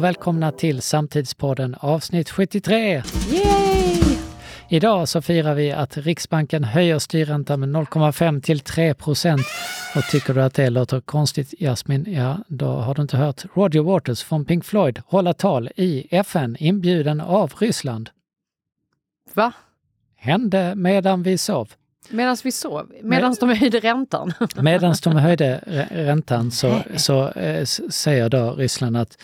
och välkomna till Samtidspodden avsnitt 73. Yay! Idag så firar vi att Riksbanken höjer styrräntan med 0,5 till 3 procent. Och tycker du att det låter konstigt, Jasmin, ja, då har du inte hört Roger Waters från Pink Floyd hålla tal i FN inbjuden av Ryssland. Va? Hände medan vi sov. Medan vi sov? Medan de höjde räntan? Medan de höjde räntan så, så eh, säger då Ryssland att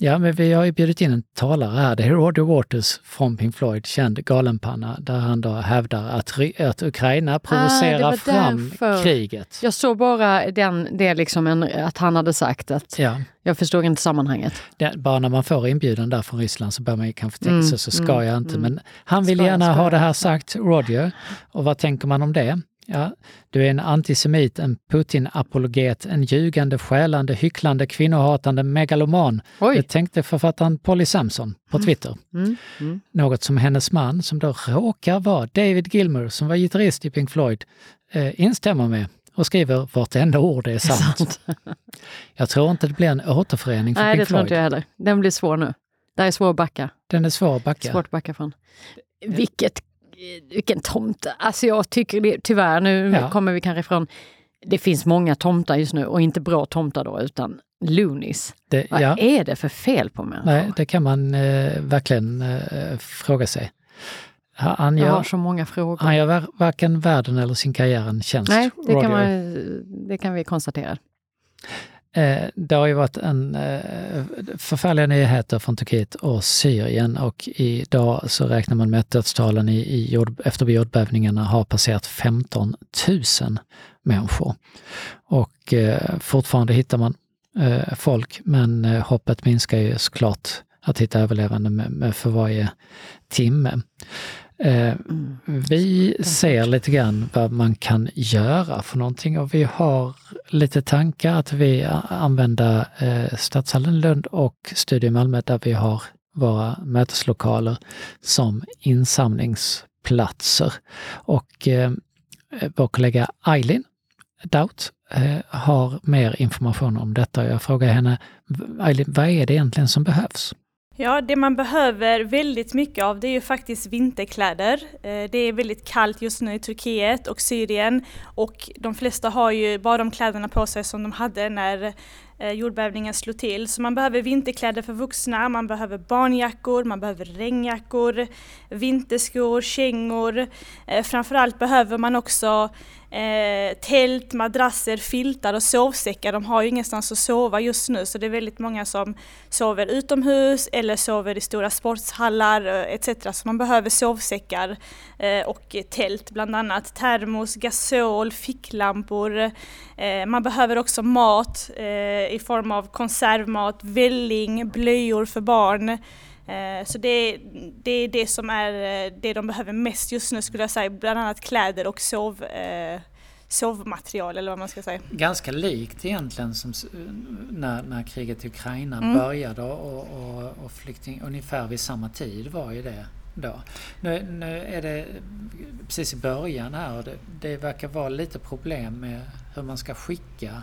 Ja, men vi har ju bjudit in en talare här. Det är Roger Waters från Pink Floyd, känd galenpanna, där han då hävdar att, att Ukraina ah, provocerar ah, fram därför. kriget. Jag såg bara den, det liksom en, att han hade sagt att ja. jag förstod inte sammanhanget. Det, bara när man får inbjudan där från Ryssland så bör man ju kanske tänka sig mm, så ska mm, jag inte. Mm. Men han vill ska, gärna ha det här sagt, Roger. Och vad tänker man om det? Ja, du är en antisemit, en Putin-apologet, en ljugande, skälande, hycklande, kvinnohatande megaloman. Oj. Det tänkte författaren Polly Samson på mm. Twitter. Mm. Mm. Något som hennes man, som då råkar vara David Gilmer, som var gitarrist i Pink Floyd, eh, instämmer med och skriver vartenda ord är sant. sant. jag tror inte det blir en återförening för Nej, Pink Floyd. Nej, det tror inte jag heller. Den blir svår nu. Det är svår att backa. Den är svår att backa. Svårt att backa från. Vilket vilken tomte. Alltså jag tycker det, tyvärr, nu ja. kommer vi kanske ifrån, det finns många tomtar just nu och inte bra tomtar då utan Loonies. Det, Vad ja. är det för fel på människor? Nej, det kan man eh, verkligen eh, fråga sig. Han gör, jag har så många frågor. Han gör varken världen eller sin karriär en tjänst. Nej, det kan, man, det kan vi konstatera. Eh, det har ju varit en eh, förfärliga nyheter från Turkiet och Syrien och idag så räknar man med att dödstalen i, i jord, efter jordbävningarna har passerat 15 000 människor. Och eh, fortfarande hittar man eh, folk men eh, hoppet minskar ju såklart att hitta överlevande med, med för varje timme. Eh, mm. Vi ser lite grann vad man kan göra för någonting och vi har lite tankar att vi använder eh, Stadshallen Lund och Studio Malmö där vi har våra möteslokaler som insamlingsplatser. Och eh, vår kollega Eileen Daut eh, har mer information om detta. Jag frågar henne, Eileen, vad är det egentligen som behövs? Ja, det man behöver väldigt mycket av det är ju faktiskt vinterkläder. Eh, det är väldigt kallt just nu i Turkiet och Syrien och de flesta har ju bara de kläderna på sig som de hade när eh, jordbävningen slog till. Så man behöver vinterkläder för vuxna, man behöver barnjackor, man behöver regnjackor, vinterskor, kängor. Eh, framförallt behöver man också eh, tält, madrasser, filtar och sovsäckar. De har ju ingenstans att sova just nu så det är väldigt många som sover utomhus eller sover i stora sportshallar eh, etc. Så man behöver sovsäckar eh, och tält bland annat. Termos, gasol, ficklampor. Eh, man behöver också mat eh, i form av konservmat, välling, blöjor för barn. Eh, så det, det är det som är eh, det de behöver mest just nu skulle jag säga, bland annat kläder och sov, eh, sovmaterial eller vad man ska säga. Ganska likt egentligen som när, när kriget i Ukraina mm. började och, och, och flykting, ungefär vid samma tid var ju det då. Nu, nu är det precis i början här och det, det verkar vara lite problem med hur man ska skicka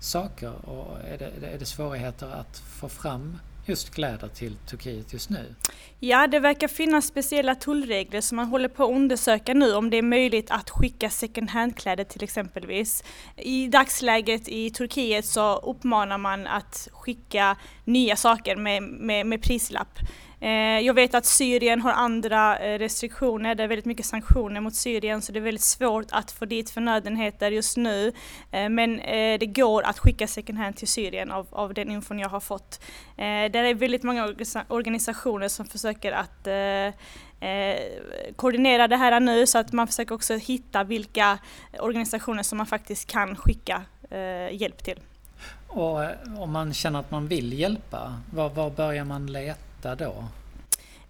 saker och är det, är det svårigheter att få fram just kläder till Turkiet just nu? Ja, det verkar finnas speciella tullregler som man håller på att undersöka nu om det är möjligt att skicka second hand-kläder till exempelvis. I dagsläget i Turkiet så uppmanar man att skicka nya saker med, med, med prislapp. Eh, jag vet att Syrien har andra eh, restriktioner, det är väldigt mycket sanktioner mot Syrien så det är väldigt svårt att få dit förnödenheter just nu. Eh, men det går att skicka second hand till Syrien av, av den infon jag har fått. Det är väldigt många organisationer som försöker att koordinera det här nu så att man försöker också hitta vilka organisationer som man faktiskt kan skicka hjälp till. Och om man känner att man vill hjälpa, var, var börjar man leta? Hitta då?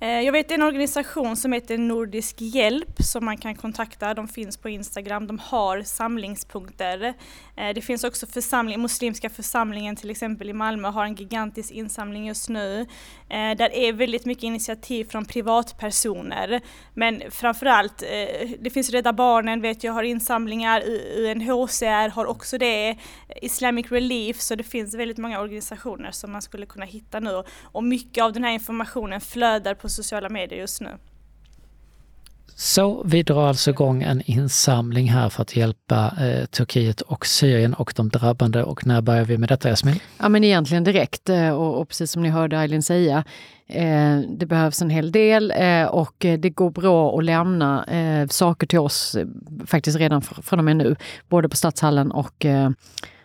Eh, jag vet en organisation som heter Nordisk hjälp som man kan kontakta. De finns på Instagram. De har samlingspunkter. Eh, det finns också församling, muslimska församlingen till exempel i Malmö har en gigantisk insamling just nu. Eh, där är väldigt mycket initiativ från privatpersoner. Men framförallt, eh, det finns Rädda Barnen vet jag har insamlingar, UNHCR har också det, Islamic Relief, så det finns väldigt många organisationer som man skulle kunna hitta nu. Och mycket av den här informationen flödar på sociala medier just nu. Så vi drar alltså igång en insamling här för att hjälpa eh, Turkiet och Syrien och de drabbade. Och när börjar vi med detta Jasmin? Ja men egentligen direkt eh, och, och precis som ni hörde Eileen säga, eh, det behövs en hel del eh, och eh, det går bra att lämna eh, saker till oss eh, faktiskt redan fr från och med nu, både på Stadshallen och, eh,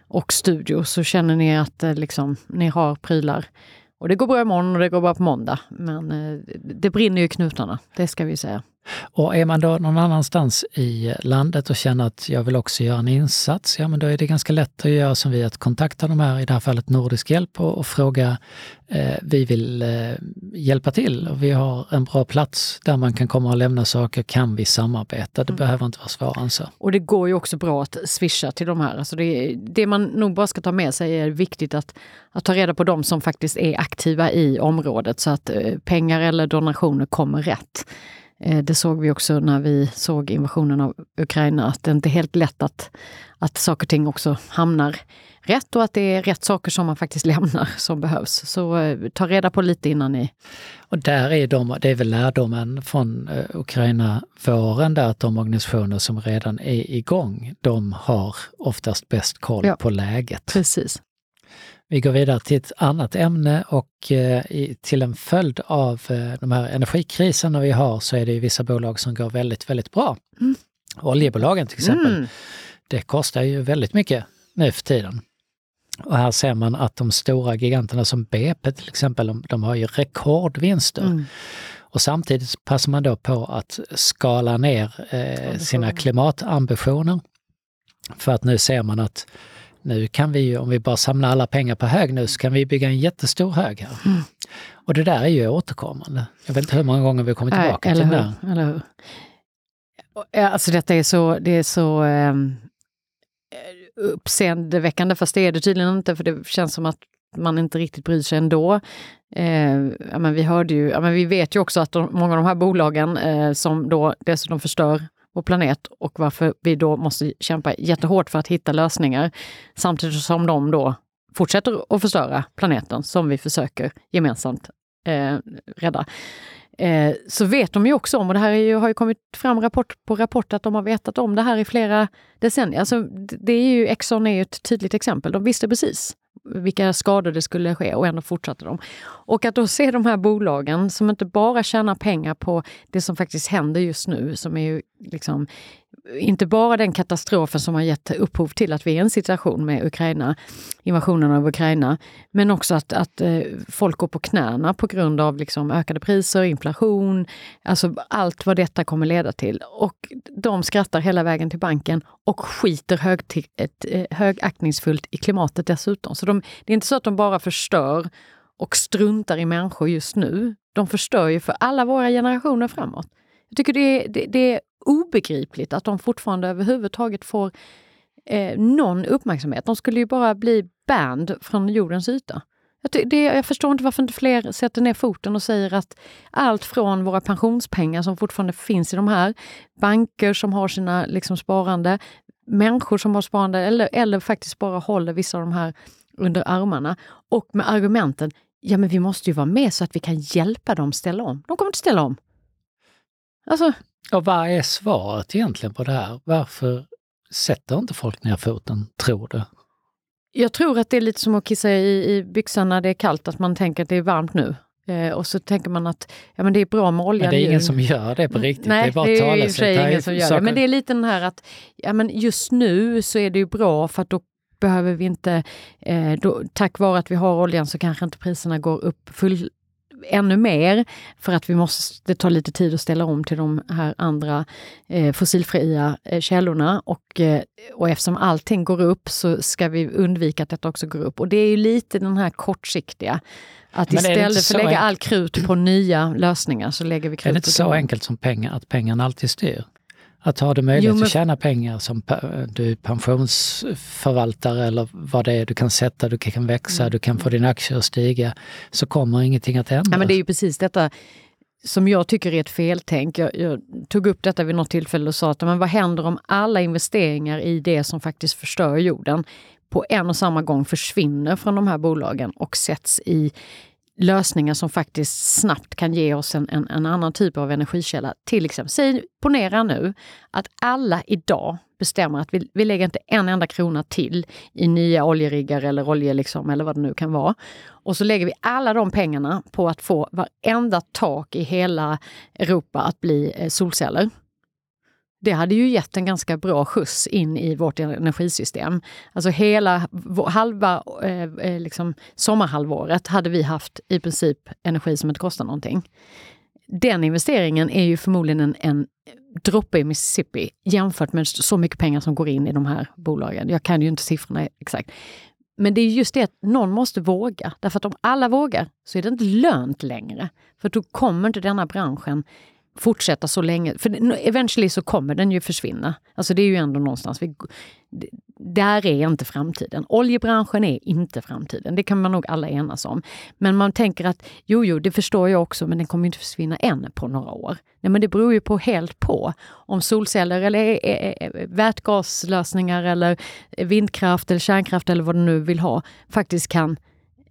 och studio. Så känner ni att liksom, ni har prylar och det går bra imorgon och det går bra på måndag. Men eh, det brinner ju i knutarna, det ska vi säga. Och är man då någon annanstans i landet och känner att jag vill också göra en insats, ja men då är det ganska lätt att göra som vi, att kontakta de här, i det här fallet Nordisk hjälp och, och fråga, eh, vi vill eh, hjälpa till och vi har en bra plats där man kan komma och lämna saker, kan vi samarbeta? Det mm. behöver inte vara svårare än så. Och det går ju också bra att swisha till de här. Alltså det, det man nog bara ska ta med sig är viktigt att, att ta reda på de som faktiskt är aktiva i området så att eh, pengar eller donationer kommer rätt. Eh, det såg vi också när vi såg invasionen av Ukraina, att det inte är helt lätt att, att saker och ting också hamnar rätt och att det är rätt saker som man faktiskt lämnar som behövs. Så eh, ta reda på lite innan ni... Och där är de, det är väl lärdomen från uh, Ukraina-våren där att de organisationer som redan är igång, de har oftast bäst koll ja, på läget. Precis. Vi går vidare till ett annat ämne och eh, till en följd av eh, de här energikriserna vi har så är det vissa bolag som går väldigt, väldigt bra. Mm. Oljebolagen till exempel. Mm. Det kostar ju väldigt mycket nu för tiden. Och här ser man att de stora giganterna som BP till exempel, de, de har ju rekordvinster. Mm. Och samtidigt passar man då på att skala ner eh, sina klimatambitioner. För att nu ser man att nu kan vi ju, om vi bara samlar alla pengar på hög nu, så kan vi bygga en jättestor hög här. Mm. Och det där är ju återkommande. Jag vet inte hur många gånger vi kommer tillbaka Nej, till det där. Eller hur? Alltså detta är så, det är så um, uppseendeväckande, fast det är det tydligen inte, för det känns som att man inte riktigt bryr sig ändå. Eh, ja, men vi hörde ju, ja, men vi vet ju också att de, många av de här bolagen eh, som då dessutom förstör vår planet och varför vi då måste kämpa jättehårt för att hitta lösningar samtidigt som de då fortsätter att förstöra planeten som vi försöker gemensamt eh, rädda. Eh, så vet de ju också om, och det här ju, har ju kommit fram rapport på rapport, att de har vetat om det här i flera decennier. Alltså, det är ju, Exxon är ju ett tydligt exempel. De visste precis vilka skador det skulle ske och ändå fortsatte de. Och att då se de här bolagen som inte bara tjänar pengar på det som faktiskt händer just nu, som är ju liksom inte bara den katastrofen som har gett upphov till att vi är i en situation med Ukraina, invasionen av Ukraina, men också att, att eh, folk går på knäna på grund av liksom ökade priser, inflation, alltså allt vad detta kommer leda till. Och de skrattar hela vägen till banken och skiter hög, ett, eh, högaktningsfullt i klimatet dessutom. Så de, det är inte så att de bara förstör och struntar i människor just nu. De förstör ju för alla våra generationer framåt. Jag tycker det, är, det, det är obegripligt att de fortfarande överhuvudtaget får eh, någon uppmärksamhet. De skulle ju bara bli banned från jordens yta. Jag, det, jag förstår inte varför inte fler sätter ner foten och säger att allt från våra pensionspengar som fortfarande finns i de här, banker som har sina liksom, sparande, människor som har sparande eller, eller faktiskt bara håller vissa av de här under armarna och med argumenten ja men vi måste ju vara med så att vi kan hjälpa dem ställa om. De kommer inte ställa om. Alltså, och vad är svaret egentligen på det här? Varför sätter inte folk ner foten, tror du? Jag tror att det är lite som att kissa i, i byxan när det är kallt, att man tänker att det är varmt nu. Eh, och så tänker man att ja, men det är bra med olja. Men det är ingen som gör det på riktigt. Nej, det är bara det är i och för sig ingen som gör saker. det. Men det är lite den här att ja, men just nu så är det ju bra för att då behöver vi inte, eh, då, tack vare att vi har oljan så kanske inte priserna går upp full ännu mer för att vi måste, det tar lite tid att ställa om till de här andra eh, fossilfria eh, källorna. Och, eh, och eftersom allting går upp så ska vi undvika att detta också går upp. Och det är ju lite den här kortsiktiga att istället för att lägga all krut på nya lösningar så lägger vi krut på Är det inte så enkelt som pengar, att pengarna alltid styr? Att har du möjlighet jo, men... att tjäna pengar som du är pensionsförvaltare eller vad det är du kan sätta, du kan växa, mm. du kan få dina aktier att stiga, så kommer ingenting att ändras. Ja, men det är ju precis detta som jag tycker är ett feltänk. Jag, jag, tog upp detta vid något tillfälle och sa att men vad händer om alla investeringar i det som faktiskt förstör jorden på en och samma gång försvinner från de här bolagen och sätts i lösningar som faktiskt snabbt kan ge oss en, en, en, annan typ av energikälla. Till exempel, säg, ponera nu att alla idag bestämmer att vi, vi lägger inte en enda krona till i nya oljeriggar eller olje liksom, eller vad det nu kan vara. Och så lägger vi alla de pengarna på att få varenda tak i hela Europa att bli eh, solceller. Det hade ju gett en ganska bra skjuts in i vårt energisystem. Alltså hela halva eh, eh, liksom, sommarhalvåret hade vi haft i princip energi som inte kostar någonting. Den investeringen är ju förmodligen en, en droppe i Mississippi jämfört med så mycket pengar som går in i de här bolagen. Jag kan ju inte siffrorna exakt. Men det är just det att någon måste våga. Därför att om alla vågar så är det inte lönt längre. För då kommer inte denna branschen fortsätta så länge. För eventually så kommer den ju försvinna. Alltså det är ju ändå någonstans, vi, där är inte framtiden. Oljebranschen är inte framtiden, det kan man nog alla enas om. Men man tänker att jo, jo, det förstår jag också, men den kommer inte försvinna än på några år. Nej, men det beror ju på helt på om solceller eller eh, eh, eh, vätgaslösningar eller vindkraft eller kärnkraft eller vad du nu vill ha faktiskt kan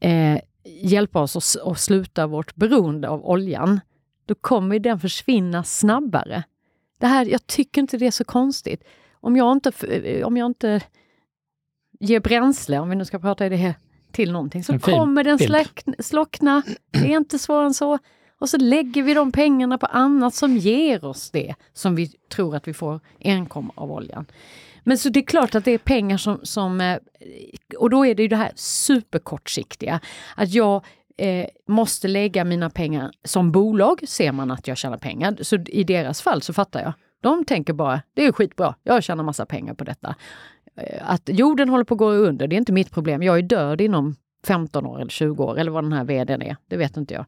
eh, hjälpa oss att, att sluta vårt beroende av oljan då kommer den försvinna snabbare. Det här, jag tycker inte det är så konstigt. Om jag inte, om jag inte ger bränsle, om vi nu ska prata i det här till någonting, så kommer den släck, slockna. Det är inte svårare än så. Och så lägger vi de pengarna på annat som ger oss det som vi tror att vi får enkom av oljan. Men så det är klart att det är pengar som, som eh, och då är det ju det här superkortsiktiga. Att jag eh, måste lägga mina pengar som bolag, ser man att jag tjänar pengar. Så i deras fall så fattar jag. De tänker bara, det är skitbra, jag tjänar massa pengar på detta. Eh, att jorden håller på att gå under, det är inte mitt problem. Jag är död inom 15 år eller 20 år eller vad den här vdn är. Det vet inte jag.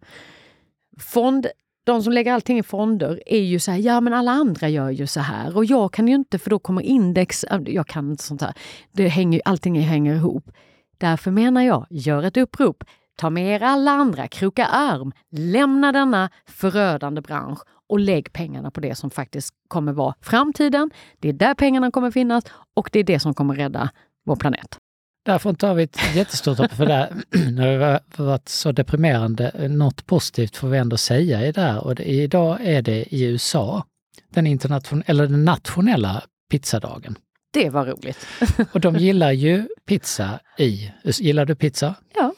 Fond, de som lägger allting i fonder är ju så här, ja men alla andra gör ju så här och jag kan ju inte för då kommer index, jag kan inte sånt här. Det hänger, allting hänger ihop. Därför menar jag, gör ett upprop. Ta med er alla andra, kroka arm, lämna denna förödande bransch och lägg pengarna på det som faktiskt kommer vara framtiden. Det är där pengarna kommer finnas och det är det som kommer rädda vår planet. Därför tar vi ett jättestort hopp för det. När det har varit så deprimerande. Något positivt får vi ändå säga i det här och det, idag är det i USA, den, internation eller den nationella pizzadagen. Det var roligt. och de gillar ju pizza i... Gillar du pizza? Ja.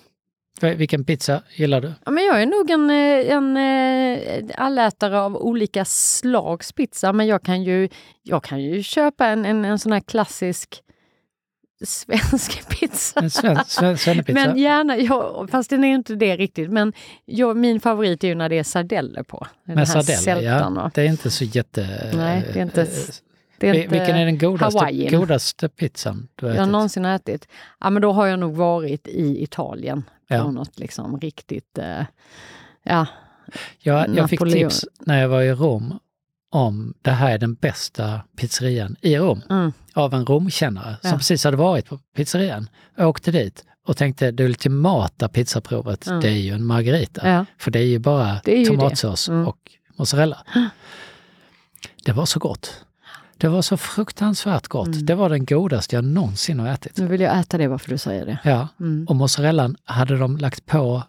Vilken pizza gillar du? Ja, men jag är nog en, eh, en, eh, allätare av olika slags pizza, men jag kan ju, jag kan ju köpa en, en, en sån här klassisk svensk pizza. En svensk, svensk, svensk pizza? Men gärna, ja, fast den är inte det riktigt. Men jag, min favorit är ju när det är sardeller på. Med sardeller, ja. Det är inte så jätte... Nej, det är inte... Det är inte Vilken är den godaste, godaste pizzan du har ätit? Jag har någonsin ätit? Ja, men då har jag nog varit i Italien ja. på något liksom riktigt... Eh, ja, jag, jag fick tips när jag var i Rom om det här är den bästa pizzerian i Rom. Mm. Av en Romkännare ja. som precis hade varit på pizzerian. Jag åkte dit och tänkte det ultimata pizzaprovet, mm. det är ju en margarita. Ja. För det är ju bara är ju tomatsås mm. och mozzarella. Det var så gott. Det var så fruktansvärt gott. Mm. Det var den godaste jag någonsin har ätit. Nu vill jag äta det varför du säger det. Ja, mm. och mozzarellan hade de lagt på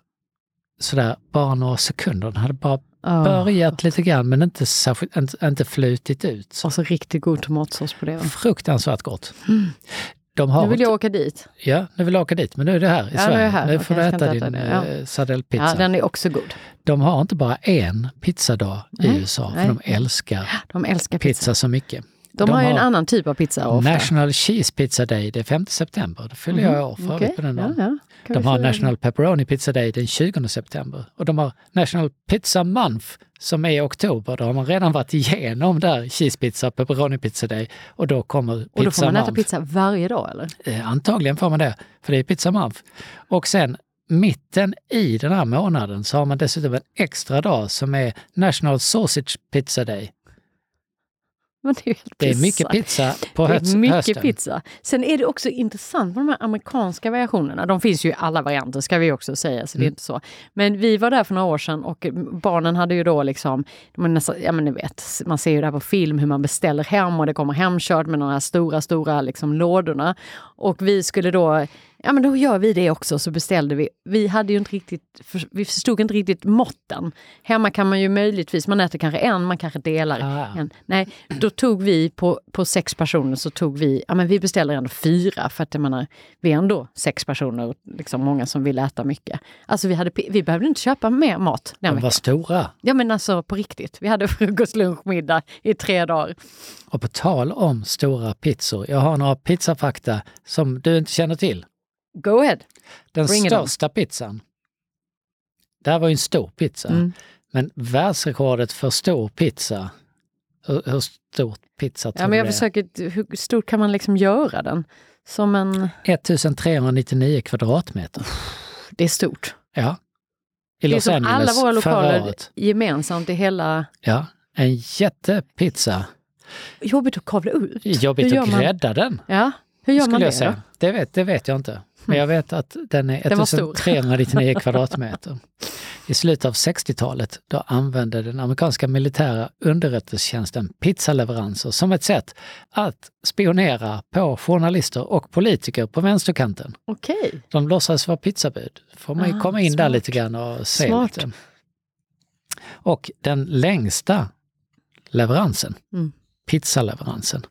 sådär bara några sekunder. Den hade bara oh. börjat lite grann men inte, särskilt, inte, inte flutit ut. Och så riktigt god tomatsås på det. Va? Fruktansvärt gott. Mm. De har nu vill jag åka dit. Ja, nu vill jag åka dit. Men nu är det här i ja, Sverige. Nu, här. nu får okay, du äta din ja. Eh, sardellpizza. Ja, den är också god. De har inte bara en pizzadag i USA, för de älskar, de älskar pizza. pizza så mycket. De, de har ju en annan typ av pizza ofta. National Cheese Pizza Day, det är 5 september. Det fyller mm. jag år för okay. på den dagen. Ja, ja. De har National Pepperoni Pizza Day den 20 september. Och de har National Pizza Month som är i oktober. Då har man redan varit igenom där cheese pizza, pepperoni pizza day och då kommer pizza Och då får man äta pizza varje dag eller? Eh, antagligen får man det, för det är pizza month. Och sen mitten i den här månaden så har man dessutom en extra dag som är National Sausage Pizza Day. Det, är det är mycket pizza på det är mycket hösten. pizza. Sen är det också intressant med de här amerikanska variationerna. De finns ju i alla varianter ska vi också säga, så det är mm. inte så. Men vi var där för några år sedan och barnen hade ju då liksom, nästan, ja men ni vet, man ser ju där på film hur man beställer hem och det kommer hemkört med de här stora, stora liksom lådorna. Och vi skulle då ja men då gör vi det också, så beställde vi. Vi hade ju inte riktigt, vi förstod inte riktigt måtten. Hemma kan man ju möjligtvis, man äter kanske en, man kanske delar ah. en. Nej, då tog vi på, på sex personer så tog vi, ja men vi beställde ändå fyra för att jag menar, vi är ändå sex personer, liksom många som vill äta mycket. Alltså vi, hade, vi behövde inte köpa mer mat den De var stora. Ja men alltså på riktigt. Vi hade frukost, lunch, middag i tre dagar. Och på tal om stora pizzor, jag har några pizzafakta som du inte känner till. Go ahead. Den Bring största pizzan. Det här var ju en stor pizza. Mm. Men världsrekordet för stor pizza, hur, hur stor pizza tror ja, men jag försöker, Hur stort kan man liksom göra den? Som en... 1399 kvadratmeter. Det är stort. Ja. I Los det är som alla våra lokaler gemensamt i hela... Ja, en jättepizza. Jobbigt att kavla ut. Jobbigt att grädda den. Ja, hur gör man det? Det vet, det vet jag inte. Men jag vet att den är 1399 kvadratmeter. I slutet av 60-talet då använde den amerikanska militära underrättelsetjänsten pizzaleveranser som ett sätt att spionera på journalister och politiker på vänsterkanten. Okej. De låtsades vara pizzabud. får man ah, komma in smart. där lite grann och se smart. lite. Och den längsta leveransen, mm. pizzaleveransen,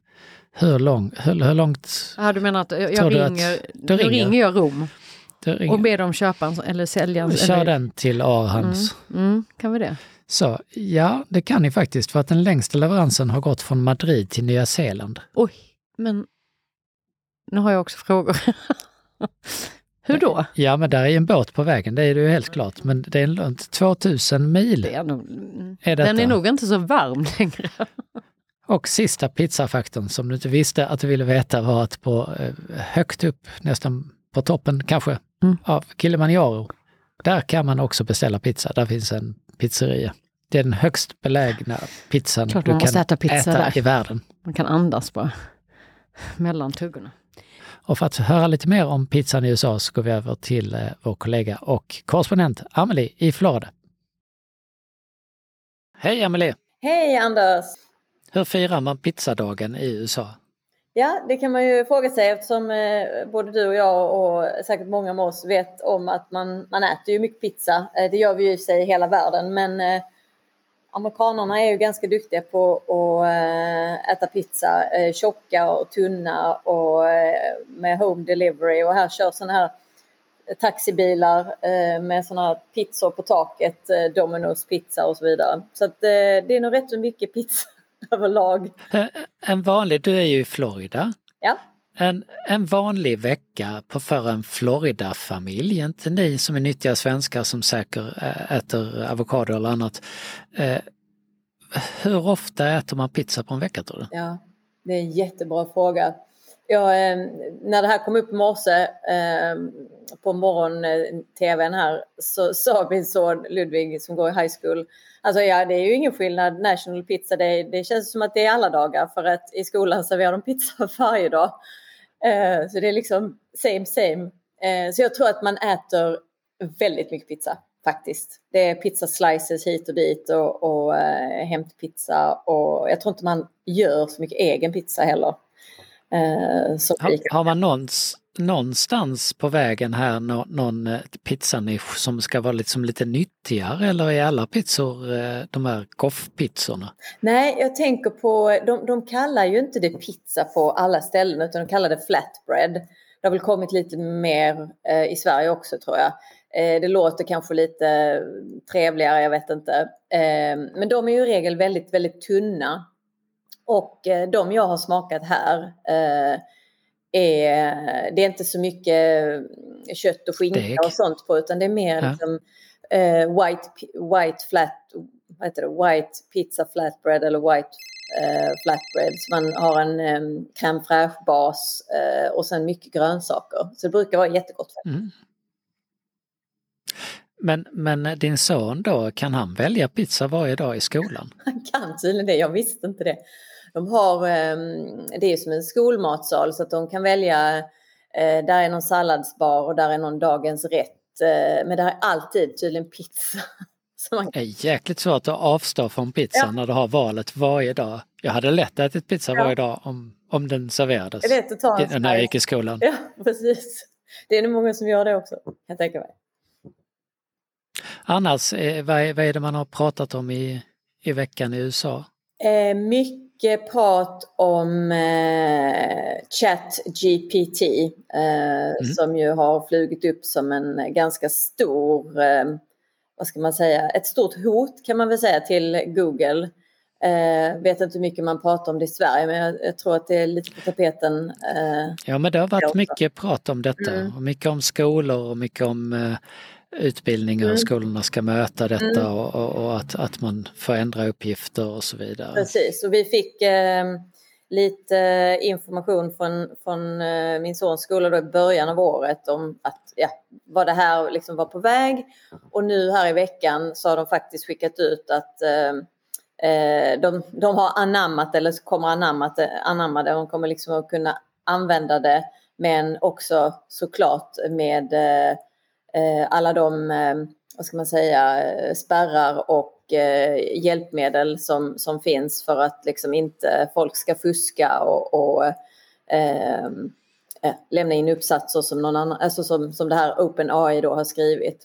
hur, lång, hur, hur långt... Ja, du menar att jag, jag ringer, att, då ringer. ringer jag Rom ringer. och ber dem köpa en, eller sälja en... Kör eller... den till Arhams. Mm, mm, kan vi det? Så ja, det kan ni faktiskt för att den längsta leveransen har gått från Madrid till Nya Zeeland. Oj, men nu har jag också frågor. Hur då? Ja, men där är en båt på vägen, det är det ju helt klart. Men det är runt 2000 mil. Det är nog, är den är nog inte så varm längre. Och sista pizzafaktorn som du inte visste att du ville veta var att på eh, högt upp, nästan på toppen kanske, mm. av Kilimanjaro, där kan man också beställa pizza. Där finns en pizzeria. Det är den högst belägna pizzan Klart du kan äta, pizza äta i världen. Man kan andas bara mellan tuggorna. Och för att höra lite mer om pizzan i USA så går vi över till eh, vår kollega och korrespondent Amelie i Florida. Hej Amelie! Hej Anders! Hur firar man pizzadagen i USA? Ja, det kan man ju fråga sig eftersom eh, både du och jag och säkert många med oss vet om att man, man äter ju mycket pizza. Eh, det gör vi ju i sig i hela världen men eh, amerikanerna är ju ganska duktiga på att eh, äta pizza eh, tjocka och tunna och eh, med home delivery och här kör sådana här taxibilar eh, med sådana här pizzor på taket, Domino's pizza och så vidare. Så att, det är nog rätt så mycket pizza överlag. En vanlig, du är ju i Florida. Ja. En, en vanlig vecka på för en Florida-familj, inte ni som är nyttiga svenskar som säkert äter avokado eller annat. Eh, hur ofta äter man pizza på en vecka tror du? Ja, det är en jättebra fråga. Ja, ehm, när det här kom upp i morse ehm, eh, på morgon-tvn här så sa min son Ludvig som går i high school Alltså ja, det är ju ingen skillnad. National Pizza Day, det känns som att det är alla dagar för att i skolan serverar de pizza varje dag. Eh, så det är liksom same same. Eh, så jag tror att man äter väldigt mycket pizza faktiskt. Det är pizza slices hit och dit och, och eh, hämtpizza och jag tror inte man gör så mycket egen pizza heller. Eh, har, har man någons någonstans på vägen här nå, någon eh, pizzanisch som ska vara liksom lite nyttigare eller är alla pizzor eh, de här goffpizzorna? Nej, jag tänker på, de, de kallar ju inte det pizza på alla ställen utan de kallar det flatbread. Det har väl kommit lite mer i Sverige också tror jag. Det låter kanske lite trevligare, jag vet inte. Men de är ju i regel väldigt, väldigt tunna Och eh, de jag har smakat här eh, är, det är inte så mycket kött och skinka Deg. och sånt på utan det är mer ja. liksom, eh, white, white flat, vad heter det, white pizza flatbread eller white eh, flatbread. Så man har en eh, crème fraîche bas eh, och sen mycket grönsaker. Så det brukar vara jättegott. Mm. Men, men din son då, kan han välja pizza varje dag i skolan? Han kan tydligen det, jag visste inte det. De har, ehm, det är som en skolmatsal så att de kan välja, eh, där är någon salladsbar och där är någon dagens rätt. Eh, men det är alltid tydligen pizza. Man... Det är jäkligt svårt att avstå från pizza ja. när du har valet varje dag. Jag hade lätt ätit pizza ja. varje dag om, om den serverades när jag gick i skolan. Ja, precis. Det är nog många som gör det också, kan jag tänka mig. Annars, eh, vad är, vad är det man har pratat om i, i veckan i USA? Eh, mycket prat om eh, ChatGPT eh, mm. som ju har flugit upp som en ganska stor, eh, vad ska man säga, ett stort hot kan man väl säga till Google. Eh, vet inte hur mycket man pratar om det i Sverige men jag, jag tror att det är lite på tapeten. Eh, ja men det har varit mycket prat om detta mm. och mycket om skolor och mycket om utbildningar mm. skolorna ska möta detta mm. och, och, och, att, att man får ändra uppgifter och så vidare. Precis, och vi fick eh, lite information från, från eh, min sons skola då i början av året om att ja, vad det här liksom var på väg. Och nu här i veckan så har de faktiskt skickat ut att eh, eh de, de har anammat eller kommer anammat, anamma det. De kommer liksom att kunna använda det men också såklart med Eh, Eh, alla de, eh, vad ska man säga, eh, spärrar och eh, hjälpmedel som, som finns för att liksom inte folk ska fuska och, och ehm, eh, lämna in uppsatser som någon annan, alltså som, som det här OpenAI då har skrivit.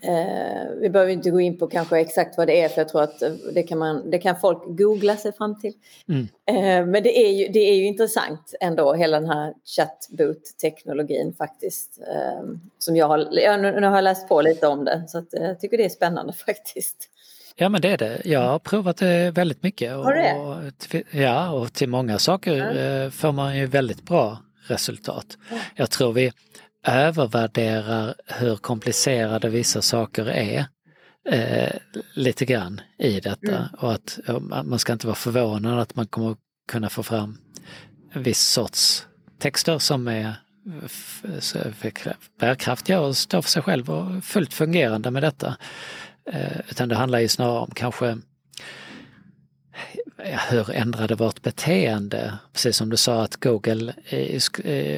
Eh, vi behöver inte gå in på kanske exakt vad det är för jag tror att det kan, man, det kan folk googla sig fram till. Mm. Eh, men det är, ju, det är ju intressant ändå hela den här chatbot-teknologin faktiskt. Eh, som jag har, jag, nu har jag läst på lite om det så att, jag tycker det är spännande faktiskt. Ja men det är det. Jag har provat det väldigt mycket. har du det? Och, ja och till många saker mm. får man ju väldigt bra resultat. Jag tror vi övervärderar hur komplicerade vissa saker är eh, lite grann i detta mm. och att man ska inte vara förvånad att man kommer kunna få fram en viss sorts texter som är bärkraftiga och står för sig själv och fullt fungerande med detta. Eh, utan det handlar ju snarare om kanske hur ändrade vårt beteende? Precis som du sa att Google,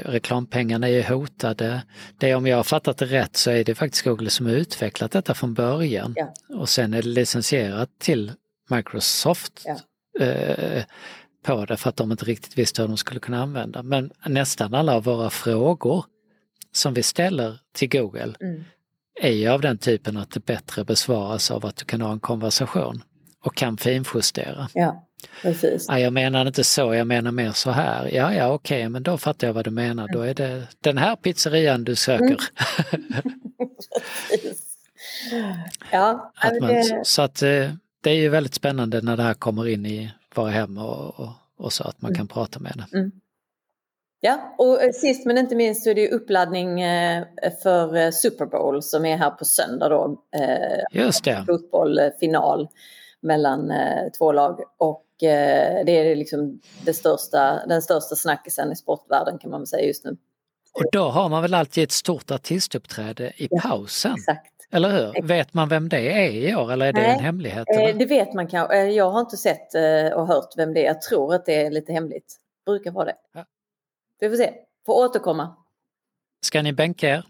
reklampengarna är hotade. Det om jag har fattat det rätt så är det faktiskt Google som har utvecklat detta från början. Ja. Och sen är det licensierat till Microsoft ja. eh, på det för att de inte riktigt visste hur de skulle kunna använda. Men nästan alla våra frågor som vi ställer till Google mm. är ju av den typen att det bättre besvaras av att du kan ha en konversation och kan finjustera. Ja, precis. Ja, jag menar inte så, jag menar mer så här. Ja, ja, okej, okay, men då fattar jag vad du menar. Då är det den här pizzerian du söker. Mm. ja, att man, det... Så att eh, det är ju väldigt spännande när det här kommer in i våra hem och, och, och så att man mm. kan prata med det. Mm. Ja, och eh, sist men inte minst så är det uppladdning eh, för Super Bowl som är här på söndag då. Just det. Fotbollfinal mellan eh, två lag. Och eh, det är liksom det största, den största snackisen i sportvärlden kan man väl säga just nu. Och då har man väl alltid ett stort artistuppträde i ja, pausen? Exakt. Eller hur? Exakt. Vet man vem det är i år eller är det Nej, en hemlighet? Eh, det vet man kanske. Eh, jag har inte sett eh, och hört vem det är. Jag tror att det är lite hemligt. Brukar vara det. Ja. Vi får se. Får återkomma. Ska ni bänka er?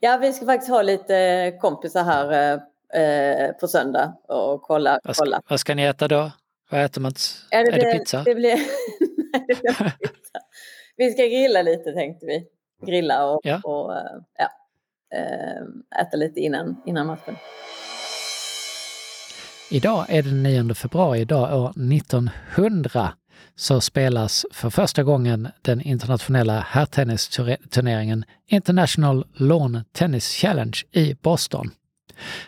Ja, vi ska faktiskt ha lite kompisar här eh, på söndag och kolla. Vad ska, kolla. vad ska ni äta då? Vad äter man? Ja, det är blir, det pizza? Det blir, nej, det blir pizza. Vi ska grilla lite tänkte vi. Grilla och, ja. och eh, ja, eh, äta lite innan, innan matchen. Idag är det den 9 februari, idag år 1900 så spelas för första gången den internationella herrtennisturneringen International Lawn Tennis Challenge i Boston.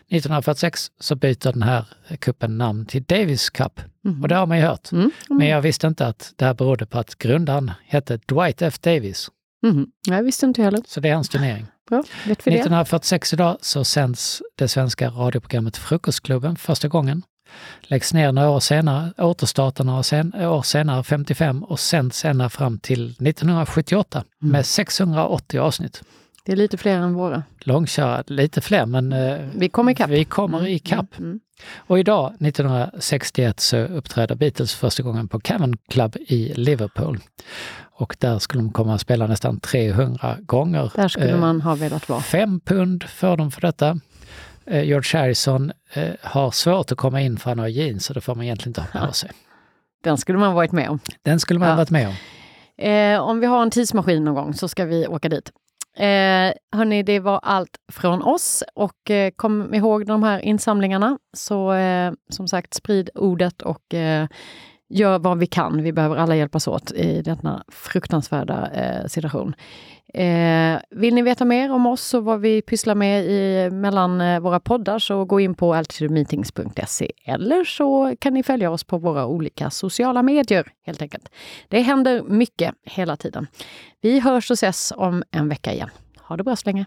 1946 så byter den här kuppen namn till Davis Cup. Mm. Och det har man ju hört. Mm. Mm. Men jag visste inte att det här berodde på att grundaren hette Dwight F. Davis. Mm. Jag visste inte heller. Så det är hans turnering. Bra, vet vi 1946 det? idag så sänds det svenska radioprogrammet Frukostklubben första gången. Läggs ner några år senare, återstartar några sen, år senare, 55, och sänds ända fram till 1978 mm. med 680 avsnitt. Det är lite fler än våra. Långkörare, lite fler men eh, vi kommer ikapp. Vi kommer mm. ikapp. Mm. Och idag, 1961, så uppträder Beatles första gången på Cavern Club i Liverpool. Och där skulle de komma att spela nästan 300 gånger. Där skulle eh, man ha velat vara. Fem pund får de för detta. Eh, George Harrison eh, har svårt att komma in för han har jeans så det får man egentligen inte ha på sig. Den skulle man varit med om. Den skulle man ja. varit med om. Eh, om vi har en tidsmaskin någon gång så ska vi åka dit. Eh, hörni, det var allt från oss och eh, kom ihåg de här insamlingarna. Så eh, som sagt, sprid ordet och eh, gör vad vi kan. Vi behöver alla hjälpas åt i denna fruktansvärda eh, situation. Eh, vill ni veta mer om oss och vad vi pysslar med i, mellan eh, våra poddar så gå in på altitudemeetings.se eller så kan ni följa oss på våra olika sociala medier helt enkelt. Det händer mycket hela tiden. Vi hörs och ses om en vecka igen. Ha det bra så länge!